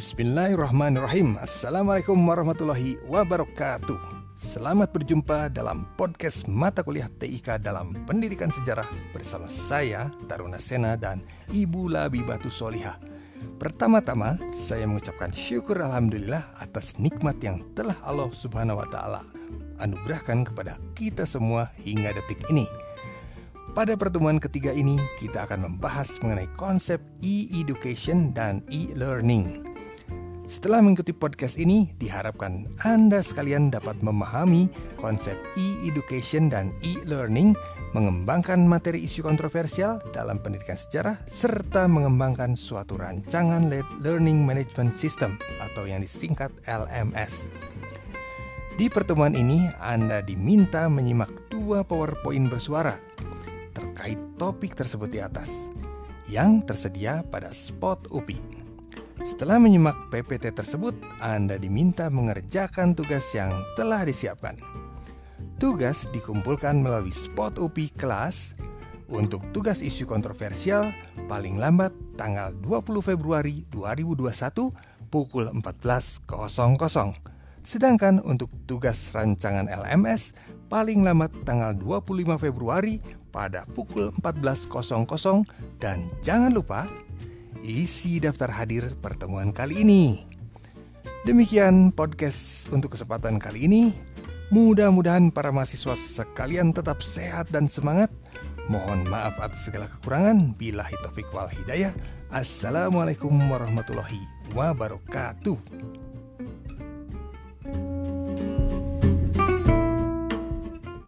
Bismillahirrahmanirrahim. Assalamualaikum warahmatullahi wabarakatuh. Selamat berjumpa dalam podcast mata kuliah TIK dalam pendidikan sejarah Bersama saya Taruna Sena dan Ibu Labi Batu Solihah. Pertama-tama saya mengucapkan syukur Alhamdulillah atas nikmat yang telah Allah subhanahu wa ta'ala Anugerahkan kepada kita semua hingga detik ini. Pada pertemuan ketiga ini, kita akan membahas mengenai konsep e-education dan e-learning. Setelah mengikuti podcast ini, diharapkan Anda sekalian dapat memahami konsep e-education dan e-learning, mengembangkan materi isu kontroversial dalam pendidikan sejarah, serta mengembangkan suatu rancangan learning management system atau yang disingkat LMS. Di pertemuan ini, Anda diminta menyimak dua PowerPoint bersuara terkait topik tersebut di atas yang tersedia pada spot UPI. Setelah menyimak PPT tersebut, Anda diminta mengerjakan tugas yang telah disiapkan. Tugas dikumpulkan melalui spot UPI kelas untuk tugas isu kontroversial paling lambat tanggal 20 Februari 2021 pukul 14.00. Sedangkan untuk tugas rancangan LMS paling lambat tanggal 25 Februari pada pukul 14.00 dan jangan lupa isi daftar hadir pertemuan kali ini. Demikian podcast untuk kesempatan kali ini. Mudah-mudahan para mahasiswa sekalian tetap sehat dan semangat. Mohon maaf atas segala kekurangan. Bila taufik wal hidayah. Assalamualaikum warahmatullahi wabarakatuh.